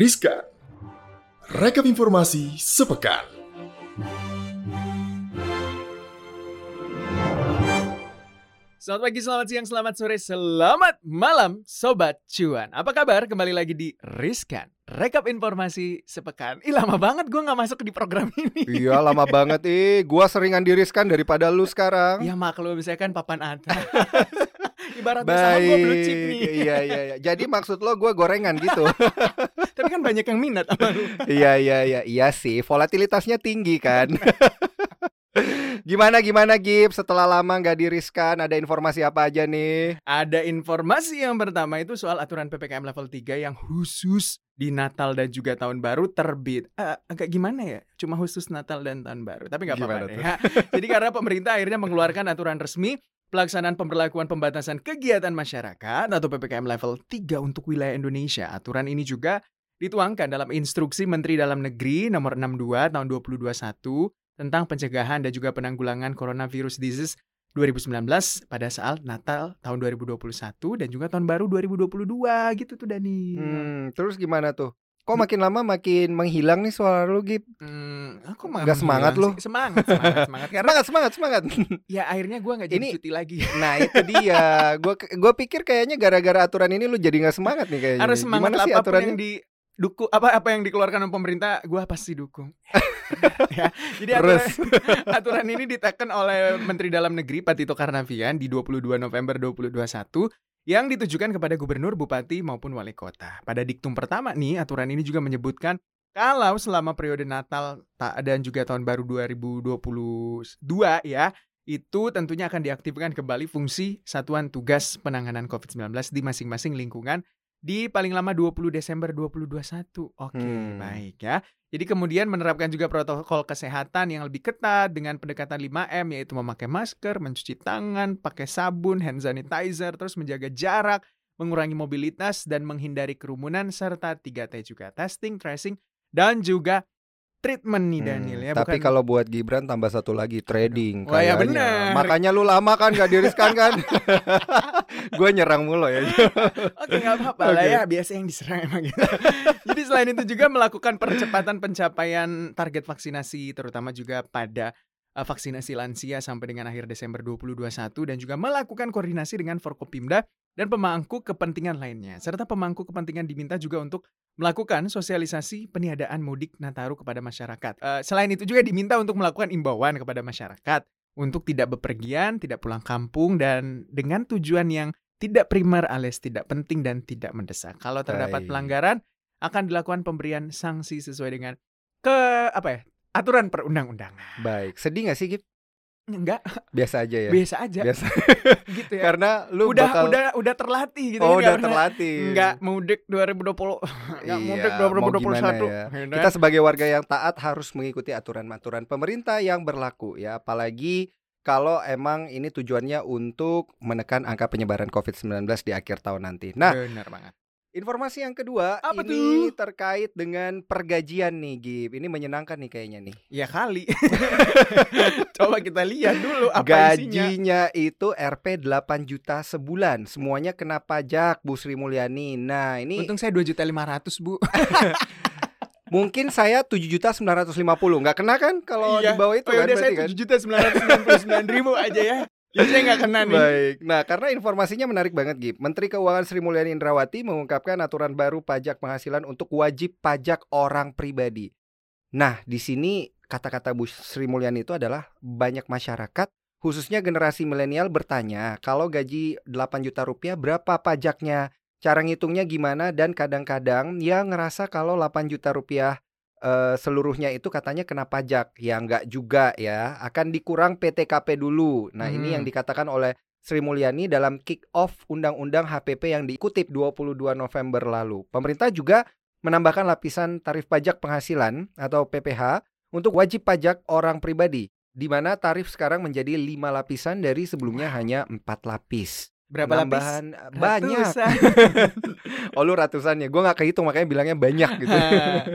Riskan. Rekap informasi sepekan. Selamat pagi, selamat siang, selamat sore, selamat malam Sobat Cuan. Apa kabar? Kembali lagi di Riskan Rekap informasi sepekan. Ih lama banget gue gak masuk di program ini. Iya lama banget. Ih Gua seringan diriskan daripada lu sekarang. Ya maklum saya kan papan atas. Ibaratnya sama gue blue chip nih. Iya iya iya. Jadi maksud lo gue gorengan gitu. Tapi banyak yang minat sama lu Iya iya iya Iya sih Volatilitasnya tinggi kan Gimana gimana Gip setelah lama nggak diriskan ada informasi apa aja nih? Ada informasi yang pertama itu soal aturan PPKM level 3 yang khusus di Natal dan juga Tahun Baru terbit. Uh, agak gimana ya? Cuma khusus Natal dan Tahun Baru. Tapi nggak apa-apa deh. Ya. Jadi karena pemerintah akhirnya mengeluarkan aturan resmi pelaksanaan pemberlakuan pembatasan kegiatan masyarakat atau PPKM level 3 untuk wilayah Indonesia. Aturan ini juga dituangkan dalam instruksi Menteri Dalam Negeri nomor 62 tahun 2021 tentang pencegahan dan juga penanggulangan coronavirus disease 2019 pada saat Natal tahun 2021 dan juga tahun baru 2022 gitu tuh Dani. Hmm, terus gimana tuh? Kok makin lama makin menghilang nih suara lu Gip? Hmm, aku Gak semangat lu? Semangat, semangat, semangat. Karena semangat, semangat, semangat. ya akhirnya gue gak jadi Ini- cuti lagi. Nah itu dia. Gue gua pikir kayaknya gara-gara aturan ini lu jadi nggak semangat nih kayaknya. Harus semangat Gimana sih aturannya? yang di duku apa apa yang dikeluarkan oleh pemerintah gue pasti dukung ya jadi aturan, aturan ini ditekan oleh Menteri Dalam Negeri Patito Karnavian di 22 November 2021 yang ditujukan kepada gubernur, bupati maupun wali kota. Pada diktum pertama nih, aturan ini juga menyebutkan kalau selama periode Natal ta- dan juga tahun baru 2022 ya, itu tentunya akan diaktifkan kembali fungsi Satuan Tugas Penanganan COVID-19 di masing-masing lingkungan di paling lama 20 Desember 2021. Oke, Hmm. baik ya. Jadi kemudian menerapkan juga protokol kesehatan yang lebih ketat dengan pendekatan 5M yaitu memakai masker, mencuci tangan, pakai sabun, hand sanitizer, terus menjaga jarak, mengurangi mobilitas dan menghindari kerumunan serta 3T juga testing, tracing dan juga treatment nih Hmm, Daniel ya. tapi bukan- kalau buat Gibran tambah satu lagi trading Wah, ya bener. Makanya lu lama kan gak diriskan kan? gue nyerang mulu ya. Oke nggak apa-apa lah Oke. ya biasa yang diserang emang gitu. Jadi selain itu juga melakukan percepatan pencapaian target vaksinasi terutama juga pada uh, vaksinasi lansia sampai dengan akhir Desember 2021 dan juga melakukan koordinasi dengan Forkopimda dan pemangku kepentingan lainnya serta pemangku kepentingan diminta juga untuk melakukan sosialisasi peniadaan mudik Nataru kepada masyarakat. Uh, selain itu juga diminta untuk melakukan imbauan kepada masyarakat untuk tidak bepergian, tidak pulang kampung dan dengan tujuan yang tidak primer alias tidak penting dan tidak mendesak. Kalau terdapat pelanggaran akan dilakukan pemberian sanksi sesuai dengan ke apa ya? aturan perundang-undangan. Baik, sedih gak sih Gip? Enggak, Biasa aja ya. biasa aja Biasa. gitu ya. Karena lu udah bakal udah udah terlatih gitu Oh, Nggak udah terlatih. Enggak mudik 2020. Enggak Iya, mudik mau 2021. gimana ya. Kita kan. sebagai warga yang taat harus mengikuti aturan-aturan pemerintah yang berlaku ya, apalagi kalau emang ini tujuannya untuk menekan angka penyebaran COVID-19 di akhir tahun nanti. Nah, benar banget. Informasi yang kedua Apa ini tuh? terkait dengan pergajian nih, Gib. Ini menyenangkan nih kayaknya nih. Ya kali. Coba kita lihat dulu apa isinya. Gajinya itu Rp 8 juta sebulan. Semuanya kena pajak, Bu Sri Mulyani. Nah, ini Untung saya 2 juta 500, Bu. mungkin saya 7 juta 950. Nggak kena kan kalau Iya. di bawah itu Oh, kan udah saya berarti kan? 7 juta 999 ribu aja ya. Jadi saya nggak kena nih. Baik. Nah, karena informasinya menarik banget, Gip. Menteri Keuangan Sri Mulyani Indrawati mengungkapkan aturan baru pajak penghasilan untuk wajib pajak orang pribadi. Nah, di sini kata-kata Bu Sri Mulyani itu adalah banyak masyarakat, khususnya generasi milenial bertanya, kalau gaji 8 juta rupiah berapa pajaknya? Cara ngitungnya gimana? Dan kadang-kadang yang ngerasa kalau 8 juta rupiah eh, seluruhnya itu katanya kena pajak. Ya enggak juga ya, akan dikurang PTKP dulu. Nah, ini Hmm. yang dikatakan oleh Sri Mulyani dalam kick off Undang-Undang HPP yang dikutip 22 November lalu. Pemerintah juga menambahkan lapisan tarif pajak penghasilan atau PPH untuk wajib pajak orang pribadi di mana tarif sekarang menjadi lima lapisan dari sebelumnya hanya empat lapis. Berapa lapis? Penambahan eh, banyak. Ratusan. Oh lu ratusan ya. Gue nggak kehitung makanya bilangnya banyak gitu.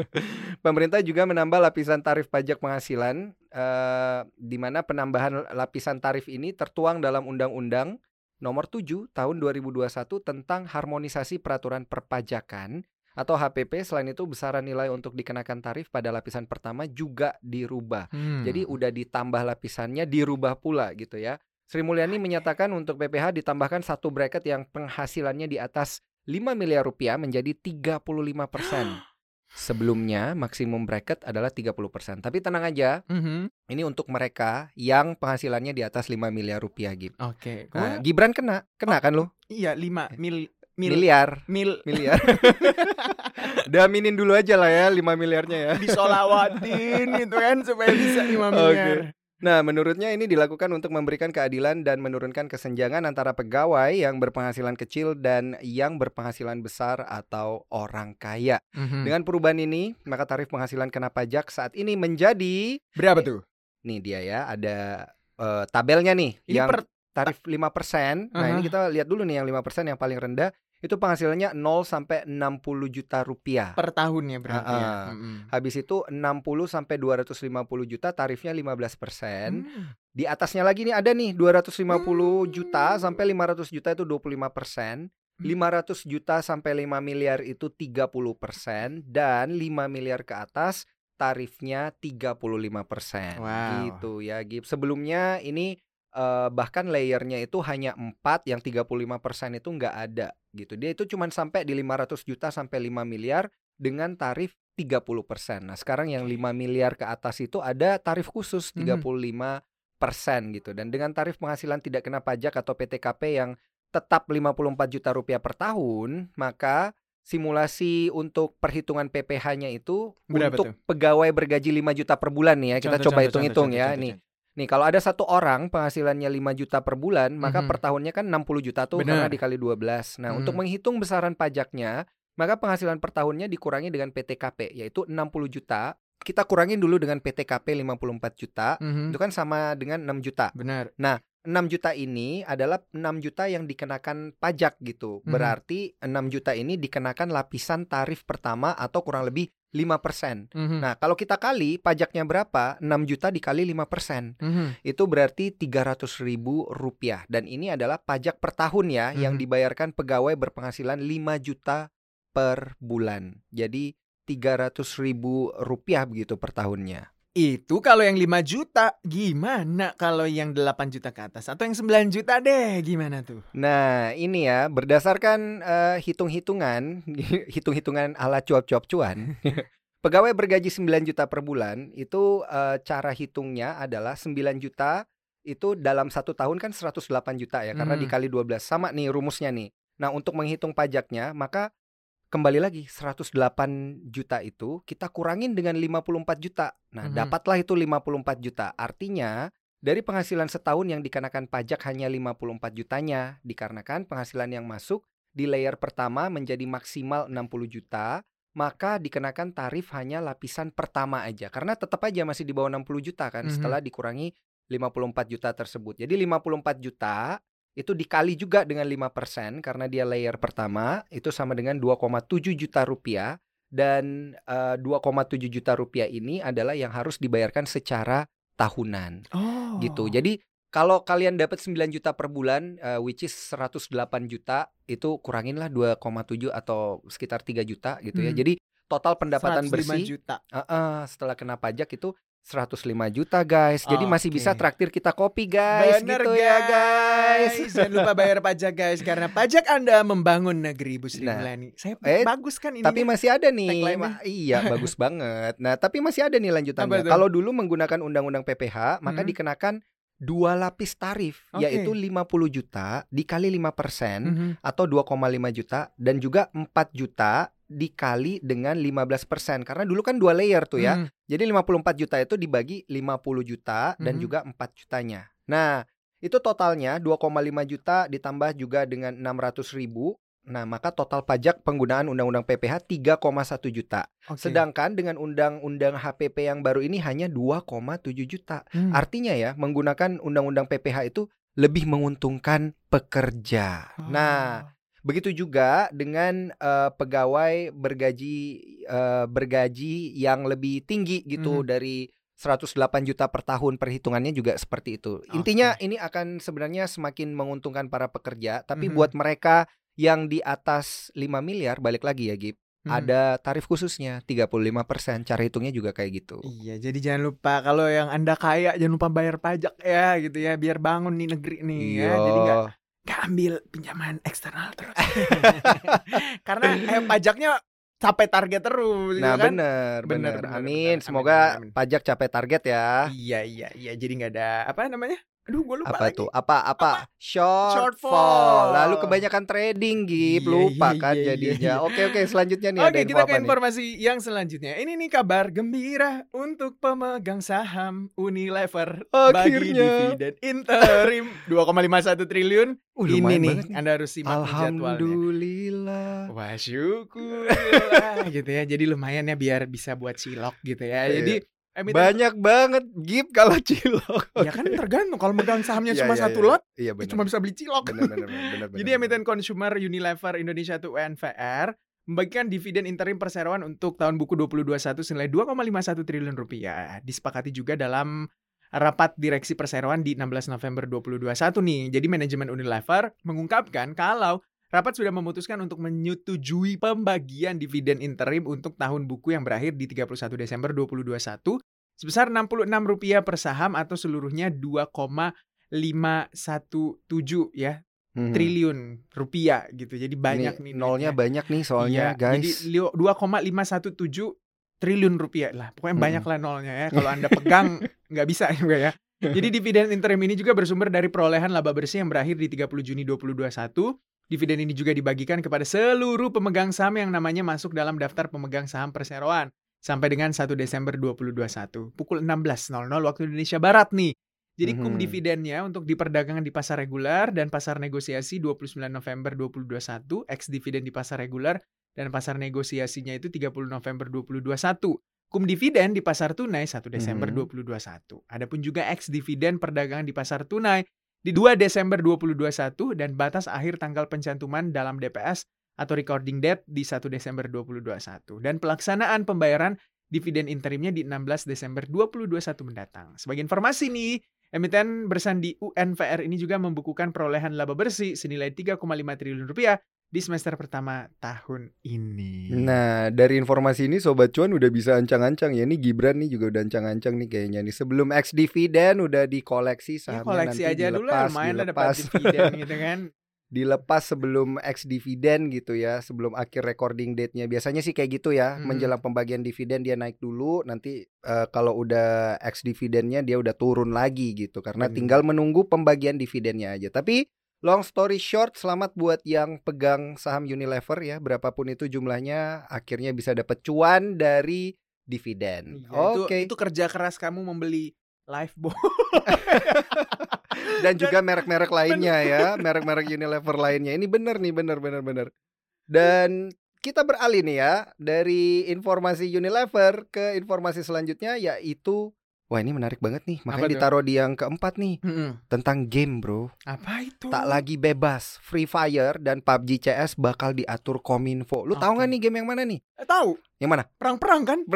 Pemerintah juga menambah lapisan tarif pajak penghasilan eh, di mana penambahan lapisan tarif ini tertuang dalam Undang-Undang Nomor 7 Tahun 2021 tentang harmonisasi peraturan perpajakan atau HPP. Selain itu besaran nilai untuk dikenakan tarif pada lapisan pertama juga dirubah. Hmm. Jadi udah ditambah lapisannya dirubah pula gitu ya. Sri Mulyani menyatakan untuk PPH ditambahkan satu bracket yang penghasilannya di atas 5 miliar rupiah menjadi 35 persen. Sebelumnya maksimum bracket adalah 30 persen. Tapi tenang aja, Mhm. ini untuk mereka yang penghasilannya di atas 5 miliar rupiah Gib. Oke. Nah, Gua- Gibran kena, kena kan lu? iya 5 mil mil Miliar, mil miliar. Udah aminin dulu aja lah ya 5 miliarnya ya. disolawatin gitu kan supaya bisa 5 miliar. Nah, menurutnya ini dilakukan untuk memberikan keadilan dan menurunkan kesenjangan antara pegawai yang berpenghasilan kecil dan yang berpenghasilan besar atau orang kaya. Mhm. Dengan perubahan ini, maka tarif penghasilan kena pajak saat ini menjadi Berapa tuh? nih dia ya, ada eh, tabelnya nih Ini yang per tarif 5%. Nah, ini kita lihat dulu nih yang 5% yang paling rendah itu penghasilannya 0 sampai 60 juta rupiah. per tahun ya berarti ya. Ah, ah. Mhm. Habis itu 60 sampai 250 juta tarifnya 15%. Hmm. Di atasnya lagi nih ada nih 250 Hmm. juta sampai 500 juta itu 25%. 500 juta sampai 5 miliar itu 30% dan 5 miliar ke atas tarifnya 35%. Wow. Gitu ya, Gib. Sebelumnya ini eh, bahkan layernya itu hanya 4 yang 35% itu nggak ada gitu. Dia itu cuma sampai di 500 juta sampai 5 miliar dengan tarif 30%. Nah, sekarang yang 5 miliar ke atas itu ada tarif khusus Mhm. 35% gitu. Dan dengan tarif penghasilan tidak kena pajak atau PTKP yang tetap 54 juta rupiah per tahun, maka simulasi untuk perhitungan PPh-nya itu Berapa untuk tuh? pegawai bergaji 5 juta per bulan nih ya. Kita Contoh, coba hitung-hitung ya. contoh, nih. Nih kalau ada satu orang penghasilannya 5 juta per bulan, maka Mhm. per tahunnya kan 60 juta tuh Benar. karena dikali 12. Nah, untuk Mhm. menghitung besaran pajaknya, maka penghasilan per tahunnya dikurangi dengan PTKP yaitu 60 juta. Kita kurangin dulu dengan PTKP 54 juta. Mhm. Itu kan sama dengan 6 juta. Benar. 6 juta ini adalah 6 juta yang dikenakan pajak gitu. Mhm. Berarti 6 juta ini dikenakan lapisan tarif pertama atau kurang lebih 5%. Mhm. Nah, kalau kita kali pajaknya berapa? 6 juta dikali 5%. Mhm. Itu berarti 300 ribu rupiah. Dan ini adalah pajak per tahun ya yang Mhm. dibayarkan pegawai berpenghasilan 5 juta per bulan. Jadi 300 ribu rupiah begitu per tahunnya. Itu kalau yang 5 juta, gimana kalau yang 8 juta ke atas atau yang 9 juta deh, gimana tuh? Nah, ini ya berdasarkan eh, hitung-hitungan, hitung-hitungan ala cuap-cuap cuan. Pegawai bergaji 9 juta per bulan itu eh, cara hitungnya adalah 9 juta itu dalam satu tahun kan 108 juta ya karena Hmm. dikali 12 sama nih rumusnya nih. Nah, untuk menghitung pajaknya maka kembali lagi 108 juta itu kita kurangin dengan 54 juta. Nah, Mhm. dapatlah itu 54 juta. Artinya dari penghasilan setahun yang dikenakan pajak hanya 54 jutanya dikarenakan penghasilan yang masuk di layer pertama menjadi maksimal 60 juta, maka dikenakan tarif hanya lapisan pertama aja karena tetap aja masih di bawah 60 juta kan Mhm. setelah dikurangi 54 juta tersebut. Jadi 54 juta itu dikali juga dengan 5% karena dia layer pertama itu sama dengan 2,7 juta rupiah dan eh, 2,7 juta rupiah ini adalah yang harus dibayarkan secara tahunan Oh. gitu. Jadi kalau kalian dapat 9 juta per bulan eh, which is 108 juta itu kuranginlah 2,7 atau sekitar 3 juta gitu ya. Hmm. Jadi total pendapatan 105 bersih juta. eh, eh, setelah kena pajak itu 105 juta guys. Jadi masih bisa traktir kita kopi guys Bener, gitu ya guys. Jangan lupa bayar pajak guys karena pajak Anda membangun negeri Bu Sri Nah, Mulyani. Saya eh, bagus kan ini. Tapi masih ada nih. Ma- iya, bagus banget. Nah, tapi masih ada nih lanjutannya. Kalau dulu menggunakan undang-undang PPH, maka Hmm. dikenakan dua lapis tarif, Oke. yaitu 50 juta dikali 5% Mhm. atau 2,5 juta dan juga 4 juta dikali dengan 15% karena dulu kan dua layer tuh ya. Mhm. Jadi 54 juta itu dibagi 50 juta dan Mhm. juga 4 jutanya. Nah, itu totalnya 2,5 juta ditambah juga dengan 600 ribu. Nah, maka total pajak penggunaan Undang-Undang PPH 3,1 juta. Oke. Sedangkan dengan Undang-Undang HPP yang baru ini hanya 2,7 juta. Hmm. Artinya ya, menggunakan Undang-Undang PPH itu lebih menguntungkan pekerja. Nah, Oh. Begitu juga dengan eh, pegawai bergaji eh, bergaji yang lebih tinggi gitu Mhm. dari 108 juta per tahun perhitungannya juga seperti itu. Intinya ini akan sebenarnya semakin menguntungkan para pekerja, tapi Mhm. buat mereka yang di atas 5 miliar balik lagi ya Gip. Hmm. ada tarif khususnya 35%. Cara hitungnya juga kayak gitu. Iya, jadi jangan lupa kalau yang Anda kaya jangan lupa bayar pajak ya gitu ya biar bangun nih negeri nih ya. Jadi nggak Iya. Nggak ambil pinjaman eksternal terus. Karena eh, pajaknya sampai target terus Nah, ya kan? bener, Bener, bener. bener, Amin. bener. Semoga Amin, amin, amin. pajak capai target ya. Iya, iya, iya. Jadi nggak ada apa namanya? Aduh, gue lupa Apa lagi. tuh? Apa apa? Shortfall. Shortfall. Lalu kebanyakan trading, Gip. Iya, Lupa iya, kan iya, jadinya. iya. Oke, oke. Selanjutnya nih Oke, ada info kita apa ke nih? informasi yang selanjutnya. Ini nih kabar gembira untuk pemegang saham Unilever bagi Akhirnya. dividen interim 2,51 triliun. Uh, Ini nih, banget nih. Anda harus simak nih jadwalnya. Alhamdulillah. Wah syukurlah gitu ya Jadi lumayan ya biar bisa buat cilok gitu ya Iya. Jadi emiten Banyak banget Gip kalau cilok. Ya kan tergantung Kalau megang sahamnya Iya, cuma iya, satu iya. lot Iya ya. Cuma bisa beli cilok Benar benar benar benar. Jadi emiten consumer Unilever Indonesia atau UNVR Membagikan dividen interim perseroan untuk tahun buku 2021 senilai 2,51 triliun rupiah Disepakati juga dalam rapat direksi perseroan di 16 November 2021 nih. Jadi manajemen Unilever mengungkapkan kalau rapat sudah memutuskan untuk menyetujui pembagian dividen interim untuk tahun buku yang berakhir di 31 Desember 2021 sebesar Rp66 per saham atau seluruhnya 2,517 ya Mhm. triliun rupiah gitu. Jadi banyak Ini nih nolnya duitnya. banyak nih soalnya Iya, guys. Jadi lio- 2,517 triliun rupiah lah. Pokoknya Mm-mm. banyak lah nolnya ya. Kalau Anda pegang nggak bisa juga ya. Jadi dividen interim ini juga bersumber dari perolehan laba bersih yang berakhir di 30 Juni 2021. Dividen ini juga dibagikan kepada seluruh pemegang saham yang namanya masuk dalam daftar pemegang saham perseroan sampai dengan 1 Desember 2021 pukul 16.00 waktu Indonesia Barat nih. Jadi kum Mhm. dividennya untuk diperdagangkan di pasar reguler dan pasar negosiasi 29 November 2021, ex dividen di pasar reguler dan pasar negosiasinya itu 30 November 2021. Kum dividen di pasar tunai 1 Desember Mhm. 2021. Adapun juga ex dividen perdagangan di pasar tunai di 2 Desember 2021 dan batas akhir tanggal pencantuman dalam DPS atau recording date di 1 Desember 2021 dan pelaksanaan pembayaran dividen interimnya di 16 Desember 2021 mendatang. Sebagai informasi nih, emiten bersandi UNVR ini juga membukukan perolehan laba bersih senilai 3,5 triliun rupiah di semester pertama tahun ini. Nah, dari informasi ini Sobat Cuan udah bisa ancang-ancang ya. Ini Gibran nih juga udah ancang-ancang nih kayaknya nih. Sebelum ex dividen udah dikoleksi ya sahamnya koleksi nanti aja dulu lah, dilepas, lumayan lah dapat dilepas. dividen gitu kan. dilepas sebelum ex dividen gitu ya, sebelum akhir recording date-nya. Biasanya sih kayak gitu ya, Hmm. menjelang pembagian dividen dia naik dulu, nanti eh, kalau udah ex dividennya dia udah turun lagi gitu karena Bener. tinggal menunggu pembagian dividennya aja. Tapi long story short, selamat buat yang pegang saham Unilever ya, berapapun itu jumlahnya akhirnya bisa dapat cuan dari dividen. Iya, Oke. itu, itu kerja keras kamu membeli Lifeboat. dan juga merek-merek lainnya ya, merek-merek Unilever lainnya. Ini bener nih, bener bener bener. Dan kita beralih nih ya dari informasi Unilever ke informasi selanjutnya yaitu Wah ini menarik banget nih, makanya ditaruh di yang keempat nih Mm-mm. tentang game bro. Apa itu? Tak lagi bebas, Free Fire dan PUBG CS bakal diatur Kominfo. Lu tahu Oke. nggak nih game yang mana nih? Eh, tahu. Yang mana? Perang-perang kan?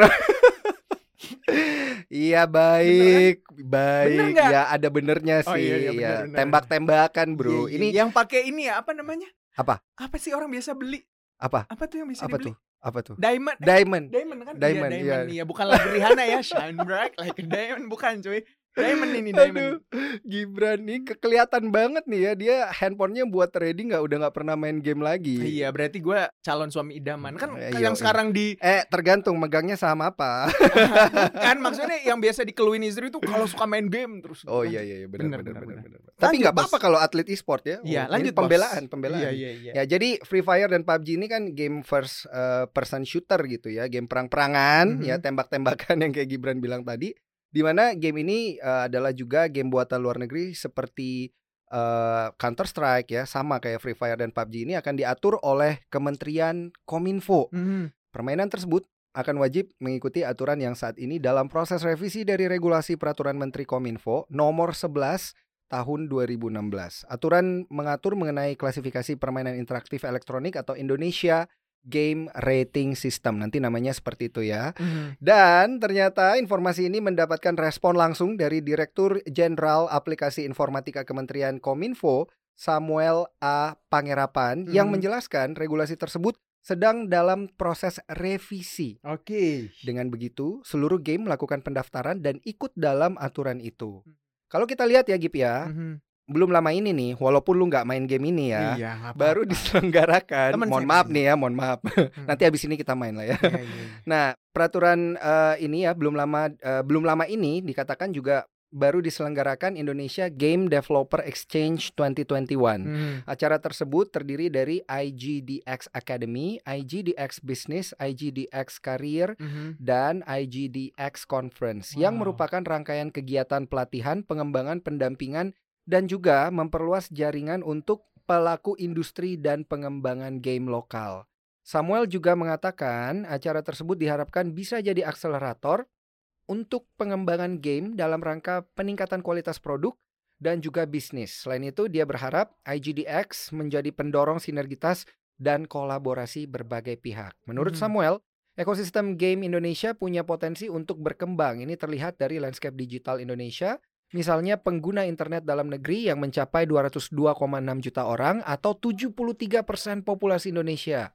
Iya baik, baik. Bener ya ada benernya Oh, sih. iya, iya, ya. bener, bener. Tembak-tembakan bro. Iya, iya. Ini yang pakai ini ya, apa namanya? Apa? Apa sih orang biasa beli? apa? Apa tuh yang bisa Apa dibeli? tuh? Apa tuh? Diamond. Eh, Diamond. Diamond kan? Diamond, iya, iya. Diamond iya. Bukan lagu Rihanna ya, Shine Bright like a Diamond bukan cuy. Diamond ini Aduh, Diamond. Gibran nih ke- kelihatan banget nih ya dia handphonenya buat trading nggak udah nggak pernah main game lagi. Iya, berarti gue calon suami idaman kan Eh, yang iya, sekarang di Eh tergantung megangnya sama apa. kan maksudnya yang biasa dikeluhin istri itu kalau suka main game terus. Oh kan. iya iya iya benar Bener, benar bener, benar. Tapi nggak apa-apa kalau atlet e-sport ya. Iya, Oh, lanjut Bos. pembelaan pembelaan. Iya iya iya. Ya jadi Free Fire dan PUBG ini kan game first uh, person shooter gitu ya, game perang-perangan Mhm. ya, tembak-tembakan yang kayak Gibran bilang tadi. Di mana game ini uh, adalah juga game buatan luar negeri seperti uh, Counter Strike ya, sama kayak Free Fire dan PUBG ini akan diatur oleh Kementerian Kominfo. Mhm. Permainan tersebut akan wajib mengikuti aturan yang saat ini dalam proses revisi dari regulasi peraturan Menteri Kominfo nomor 11 tahun 2016. Aturan mengatur mengenai klasifikasi permainan interaktif elektronik atau Indonesia Game Rating System. Nanti namanya seperti itu ya. Mhm. Dan ternyata informasi ini mendapatkan respon langsung dari Direktur Jenderal Aplikasi Informatika Kementerian Kominfo, Samuel A. Pangerapan, yang Mhm. menjelaskan regulasi tersebut sedang dalam proses revisi. Oke. Dengan begitu, seluruh game melakukan pendaftaran dan ikut dalam aturan itu. Hmm. Kalau kita lihat ya Gip ya, Mhm. Belum lama ini nih, walaupun lu nggak main game ini ya, Iya, baru diselenggarakan. Temen mohon maaf nih ya, mohon maaf. Hmm. Nanti habis ini kita main lah ya. Iya, iya. Nah, peraturan eh, ini ya belum lama eh, belum lama ini dikatakan juga baru diselenggarakan Indonesia Game Developer Exchange 2021. Hmm. Acara tersebut terdiri dari IGDX Academy, IGDX Business, IGDX Career, Mhm. dan IGDX Conference yang Wow. merupakan rangkaian kegiatan pelatihan, pengembangan, pendampingan, dan juga memperluas jaringan untuk pelaku industri dan pengembangan game lokal. Samuel juga mengatakan acara tersebut diharapkan bisa jadi akselerator untuk pengembangan game dalam rangka peningkatan kualitas produk dan juga bisnis. Selain itu, dia berharap IGDX menjadi pendorong sinergitas dan kolaborasi berbagai pihak. Menurut Hmm. Samuel, ekosistem game Indonesia punya potensi untuk berkembang. Ini terlihat dari landscape digital Indonesia, misalnya pengguna internet dalam negeri yang mencapai 202,6 juta orang atau 73% populasi Indonesia.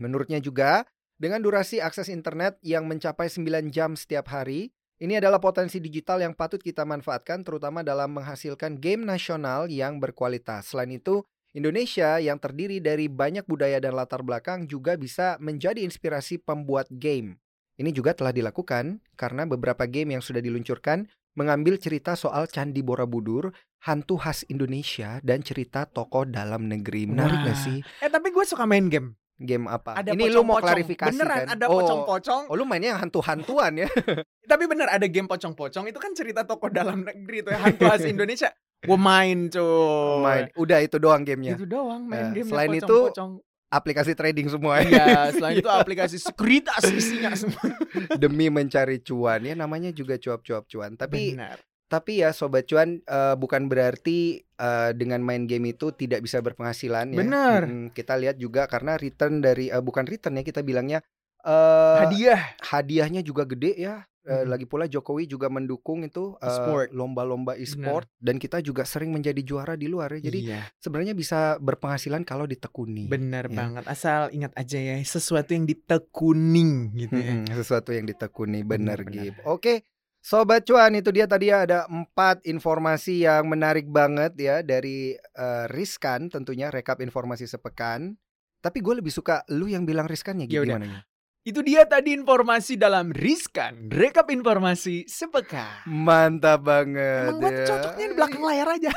Menurutnya juga, dengan durasi akses internet yang mencapai 9 jam setiap hari, ini adalah potensi digital yang patut kita manfaatkan terutama dalam menghasilkan game nasional yang berkualitas. Selain itu, Indonesia yang terdiri dari banyak budaya dan latar belakang juga bisa menjadi inspirasi pembuat game. Ini juga telah dilakukan karena beberapa game yang sudah diluncurkan mengambil cerita soal Candi Borobudur, hantu khas Indonesia, dan cerita tokoh dalam negeri. Menarik Wah. gak sih? Eh tapi gue suka main game. Game apa? Ada Ini lu mau klarifikasi Beneran kan? ada oh, pocong-pocong. oh, lu mainnya yang hantu-hantuan ya? Tapi bener ada game pocong-pocong itu kan cerita tokoh dalam negeri itu ya hantu khas Indonesia. Gue main cuy. Main. Udah itu doang gamenya. Itu doang main Eh, game selain itu, pocong-pocong. Aplikasi trading semua ya. Iya, selain itu aplikasi sekuritas isinya semua. Demi mencari cuan ya namanya juga cuap-cuap cuan. Tapi Benar. tapi ya sobat cuan eh, bukan berarti eh, dengan main game itu tidak bisa berpenghasilan ya. Benar. Mm, kita lihat juga karena return dari eh, bukan return ya kita bilangnya eh Hadiah. hadiahnya juga gede ya. Mhm. Lagi pula Jokowi juga mendukung itu E-sport. lomba-lomba e-sport dan kita juga sering menjadi juara di luar ya. Jadi iya, sebenarnya bisa berpenghasilan kalau ditekuni. benar ya. banget. Asal ingat aja ya, sesuatu yang ditekuning gitu ya. Sesuatu yang ditekuni bener, Benar-benar. Gib. Oke, sobat cuan itu dia tadi ada empat informasi yang menarik banget ya dari eh, Riskan tentunya rekap informasi sepekan. Tapi gue lebih suka lu yang bilang riskannya Ya gitu gimana? Itu dia tadi informasi dalam Riskan, rekap informasi sepekan. Mantap banget. Emang gue ya. cocoknya di belakang layar aja.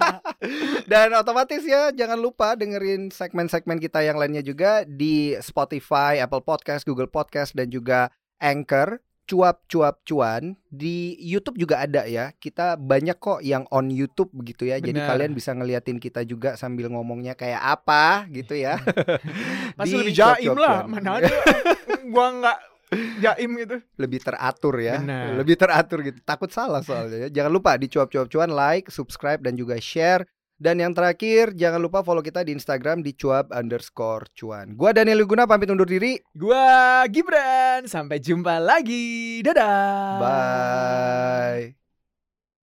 Dan otomatis ya jangan lupa dengerin segmen-segmen kita yang lainnya juga di Spotify, Apple Podcast, Google Podcast dan juga Anchor. Cuap cuap cuan di YouTube juga ada ya. Kita banyak kok yang on YouTube begitu ya. Jadi Benar. kalian bisa ngeliatin kita juga sambil ngomongnya kayak apa gitu ya. Pasti lebih jaim Cuap lah. Cuan. Mana ada gua nggak jaim gitu. lebih teratur ya. Benar. Lebih teratur gitu. Takut salah soalnya ya. Jangan lupa di cuap cuap cuan like, subscribe dan juga share. Dan yang terakhir jangan lupa follow kita di Instagram di cuap underscore cuan. Gua Daniel Guna pamit undur diri. Gua Gibran, sampai jumpa lagi. Dadah. Bye.